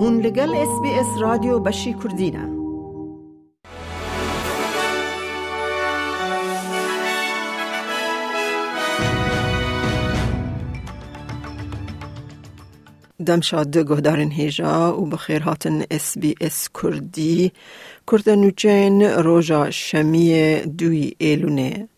هون لگل اس بی اس رادیو بشی کردینه دم شاد گهدارن هیجا و بخیر هاتن اس بی اس کردی. کردنوچین روژا شمی دوی ایلونه.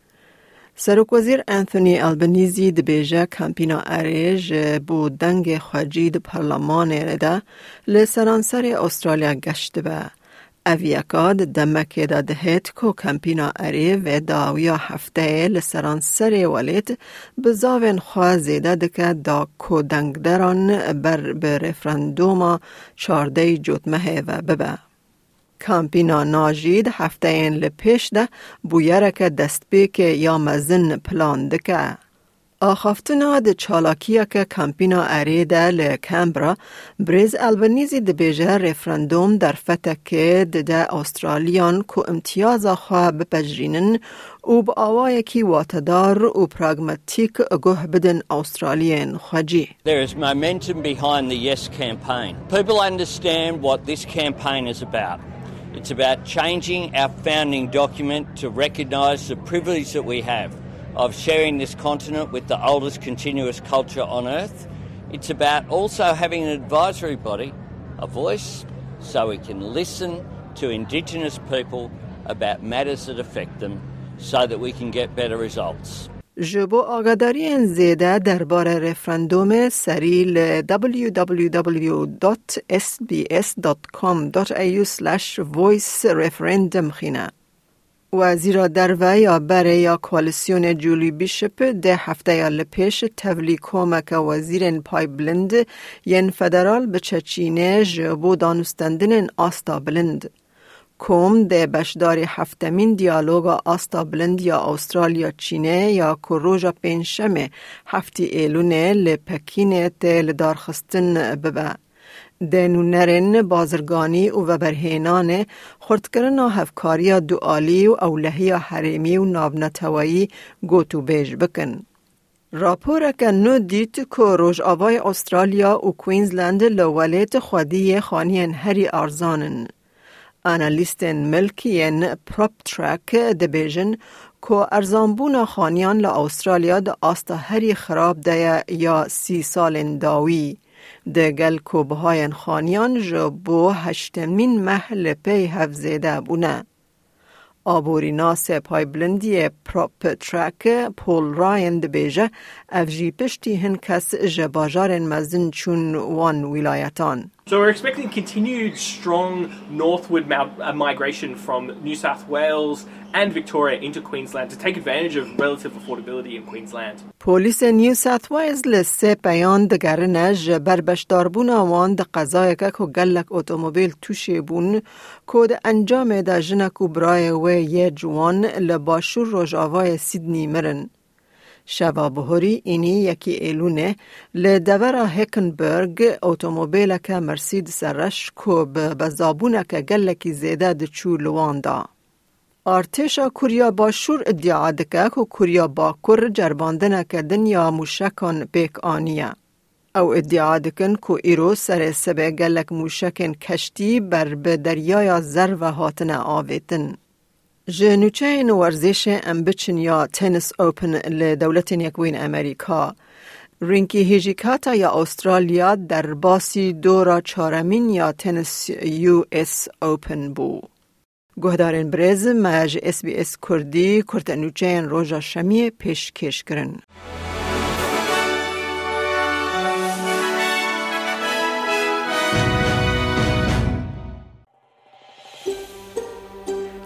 سرک وزیر انتونی البنیزی دبیجه کمپینا اریج بو دنگ خواجی د پرلمان رده لسرانسر استرالیا گشت به اویکاد دمکه دا کو کمپینا اری و داویا هفته لسرانسر ولیت بزاوین خواه زیده دکه دا کو دنگ دران بر به رفرندوما چارده جوتمه و ببه. کامپینا ناجید هفته این لپیش ده بویره که دست بیک یا مزن پلان دکه. آخافتنا د چالاکیه که کمپینا اریده لکمبرا بریز البنیزی د بیجه رفرندوم در فتکه ده استرالیان کو امتیاز خواه بپجرینن و با آوای کی واتدار و پراغماتیک گوه بدن استرالین خواجی. There is momentum behind the Yes campaign. People understand what this campaign is about. It's about changing our founding document to recognise the privilege that we have of sharing this continent with the oldest continuous culture on earth. It's about also having an advisory body, a voice, so we can listen to Indigenous people about matters that affect them so that we can get better results. جبو آگاداری زیده دربار رفرندوم سری ل www.sbs.com.au voice referendum خینه. وزیر درو یا بره یا کوالیسیون جولی بیشپ ده هفته یا لپیش تولی کومک وزیر پای بلند ین فدرال به چچینه جبو دانستندن آستا بلند. کوم ده بشداری هفتمین دیالوگا آستا بلند یا استرالیا چینه یا کروژا پینشمه هفتی ایلونه لپکینه تل دارخستن ببه. دنونرن بازرگانی و برهینان خردکرن هفکاری دوالی و اولهی حریمی و نابنتوایی گوتو بیج بکن. راپور که نو دیت که روش آوای استرالیا و کوینزلند لولیت خودی خانین هری ارزانن. آنالیستن ملکین پروپ ترک دبیجن که ارزانبون خانیان لا استرالیا دا آستا هری خراب ده یا سی سال داوی. دگل کوبهای خانیان جو بو هشتمین محل پی هفزیده بونه. آبوری ناس پای بلندی پروپ ترک پول راین بیجه افجی پشتی هن کس جباجار مزن چون وان ولایتان. So we're expecting continued strong northward migration from New South Wales and Victoria into Queensland to take advantage of relative affordability in Queensland. پلیس نیو ساوت ویلز لسه پیان دگرنه جبر بشداربون آوان ده قضای که که گلک اتومبیل توشه بون که ده انجام ده جنک و برای و یه جوان لباشور روژاوای سیدنی مرن. اینی یکی ایلونه لدورا هکنبرگ اتومبیل که مرسید سرش به زابونه که گلکی زیده ده چو لوان دا. ارتشا کوریا باشور ادعا دکه که کوریا باکور جرباندنه کردن یا موشکان بیک آنیه. او دکن که ایرو سر سبه گلک موشکن کشتی بر به دریای زر و هاتن آویتن. جنوچه ورزش امبچن یا تنس اوپن لدولت یکوین امریکا رینکی هیجیکاتا یا استرالیا در باسی دورا چارمین یا تنس یو اس اوپن بو. گهدارین برز مج اس بی اس کردی کرتنوچه روژا شمی پیش کش کرن.